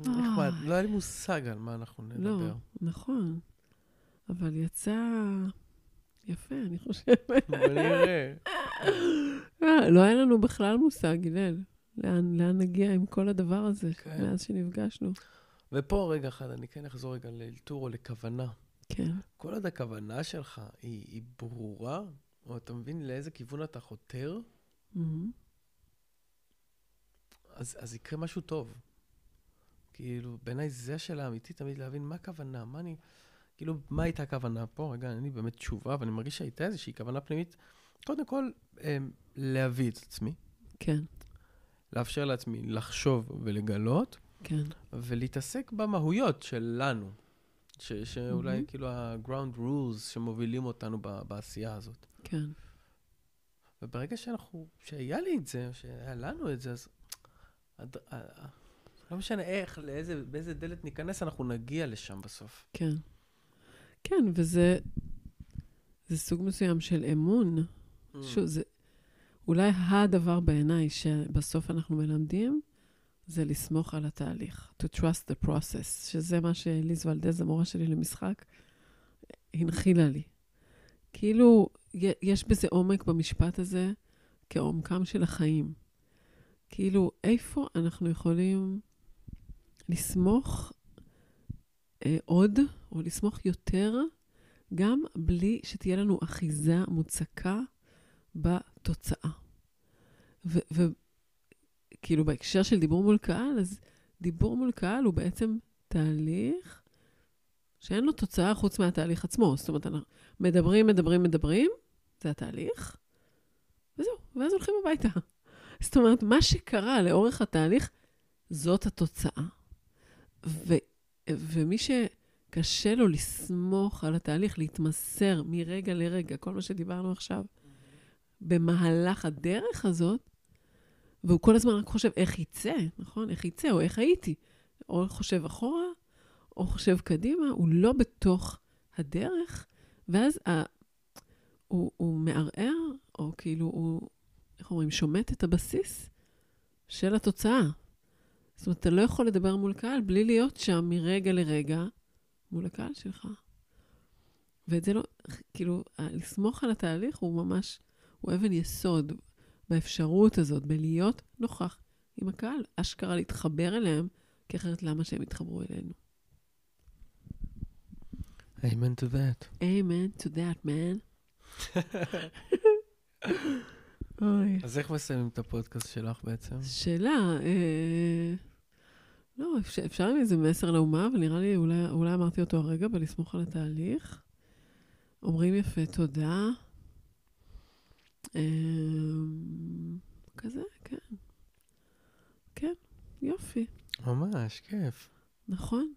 אה. נחמד, לא היה לי מושג על מה אנחנו לא, נדבר. נכון. אבל יצא יפה, אני חושבת. בוא נראה. אה, לא היה לנו בכלל מושג, הלל. לאן, לאן נגיע עם כל הדבר הזה, כן. מאז שנפגשנו. ופה רגע אחד, אני כן אחזור רגע לאלתור או לכוונה. כן, כל עוד הכוונה שלך היא, היא ברורה, או אתה מבין לאיזה כיוון אתה חותר, מהמם. אז, אז יקרה משהו טוב. כאילו, בעיניי זה השאלה האמיתית, תמיד להבין מה הכוונה, מה אני... כאילו, מה הייתה הכוונה פה? רגע, אין לי באמת תשובה, ואני מרגיש שהייתה איזושהי כוונה פנימית. קודם כל, אמ, להביא את עצמי, כן, לאפשר לעצמי לחשוב ולגלות, כן, ולהתעסק במהויות שלנו, ש, שאולי מהמם. כאילו ה-ground rules שמובילים אותנו ב- בעשייה הזאת. כן. וברגע שאנחנו, שהיה לי את זה, שהיה לנו את זה, אז... הד- לא משנה איך, לאיזה, באיזה דלת ניכנס, אנחנו נגיע לשם בסוף. כן. כן, וזה זה סוג מסוים של אמון. Mm. שוב, זה אולי הדבר בעיניי שבסוף אנחנו מלמדים, זה לסמוך על התהליך. To trust the process, שזה מה שליז ולדז, המורה שלי למשחק, הנחילה לי. כאילו, יש בזה עומק במשפט הזה כעומקם של החיים. כאילו, איפה אנחנו יכולים לסמוך אה, עוד, או לסמוך יותר, גם בלי שתהיה לנו אחיזה מוצקה בתוצאה. וכאילו, בהקשר של דיבור מול קהל, אז דיבור מול קהל הוא בעצם תהליך שאין לו תוצאה חוץ מהתהליך עצמו. זאת אומרת, אנחנו מדברים, מדברים, מדברים, זה התהליך, וזהו, ואז הולכים הביתה. [LAUGHS] זאת אומרת, מה שקרה לאורך התהליך, זאת התוצאה. ו, ומי שקשה לו לסמוך על התהליך, להתמסר מרגע לרגע, כל מה שדיברנו עכשיו, במהלך הדרך הזאת, והוא כל הזמן רק חושב איך יצא, נכון? איך יצא, או איך הייתי. או חושב אחורה, או חושב קדימה, הוא לא בתוך הדרך, ואז ה... הוא, הוא מערער, או כאילו הוא, איך אומרים, שומט את הבסיס של התוצאה. זאת אומרת, אתה לא יכול לדבר מול קהל בלי להיות שם מרגע לרגע מול הקהל שלך. ואת זה לא, כאילו, לסמוך על התהליך הוא ממש, הוא אבן יסוד באפשרות הזאת, בלהיות נוכח עם הקהל, אשכרה להתחבר אליהם, כי אחרת למה שהם יתחברו אלינו? Amen to that. Amen to that, man. [LAUGHS] אז איך מסיימים את הפודקאסט שלך בעצם? שאלה, אה, לא, אפשר, אפשר עם איזה מסר לאומה, אבל נראה לי, אולי, אולי אמרתי אותו הרגע, בלסמוך על התהליך. אומרים יפה תודה. אה, כזה, כן. כן, יופי. ממש, כיף. נכון.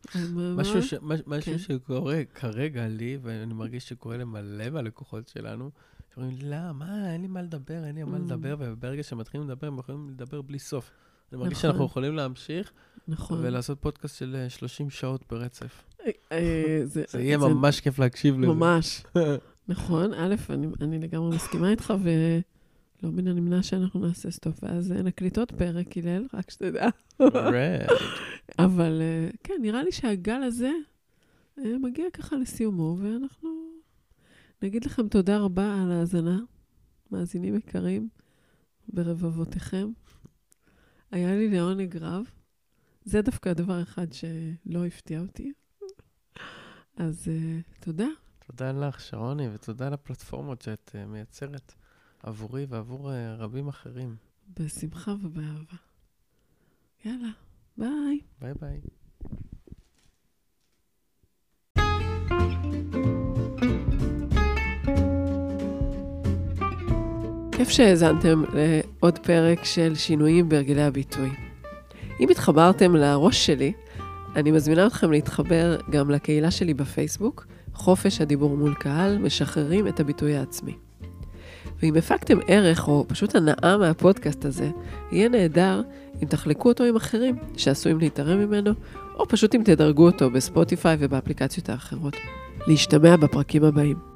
משהו, ש, משהו כן. שקורה כרגע לי, ואני מרגיש שקורה למלא מהלקוחות שלנו, שאומרים, לא, מה, אין לי מה לדבר, אין לי מה mm. לדבר, וברגע שמתחילים לדבר, הם יכולים לדבר בלי סוף. אני מרגיש נכון. שאנחנו יכולים להמשיך, נכון. ולעשות פודקאסט של 30 אה, שעות ברצף. אה, אה, זה, זה יהיה זה ממש כיף להקשיב לזה. ממש. [LAUGHS] נכון, א', אני, אני לגמרי מסכימה איתך, ולא מן הנמנע שאנחנו נעשה סטופ, ואז נקליט עוד פרק, הלל, רק שתדע. [LAUGHS] אבל כן, נראה לי שהגל הזה מגיע ככה לסיומו, ואנחנו נגיד לכם תודה רבה על ההאזנה, מאזינים יקרים, ברבבותיכם. היה לי לעונג רב. זה דווקא הדבר אחד שלא הפתיע אותי. אז uh, תודה. תודה לך, שרוני, ותודה על הפלטפורמות שאת uh, מייצרת עבורי ועבור uh, רבים אחרים. בשמחה ובאהבה. יאללה, ביי. ביי ביי. כיף שהאזנתם לעוד פרק של שינויים בהרגלי הביטוי. אם התחברתם לראש שלי, אני מזמינה אתכם להתחבר גם לקהילה שלי בפייסבוק, חופש הדיבור מול קהל, משחררים את הביטוי העצמי. ואם הפקתם ערך או פשוט הנאה מהפודקאסט הזה, יהיה נהדר אם תחלקו אותו עם אחרים שעשויים להתערם ממנו, או פשוט אם תדרגו אותו בספוטיפיי ובאפליקציות האחרות. להשתמע בפרקים הבאים.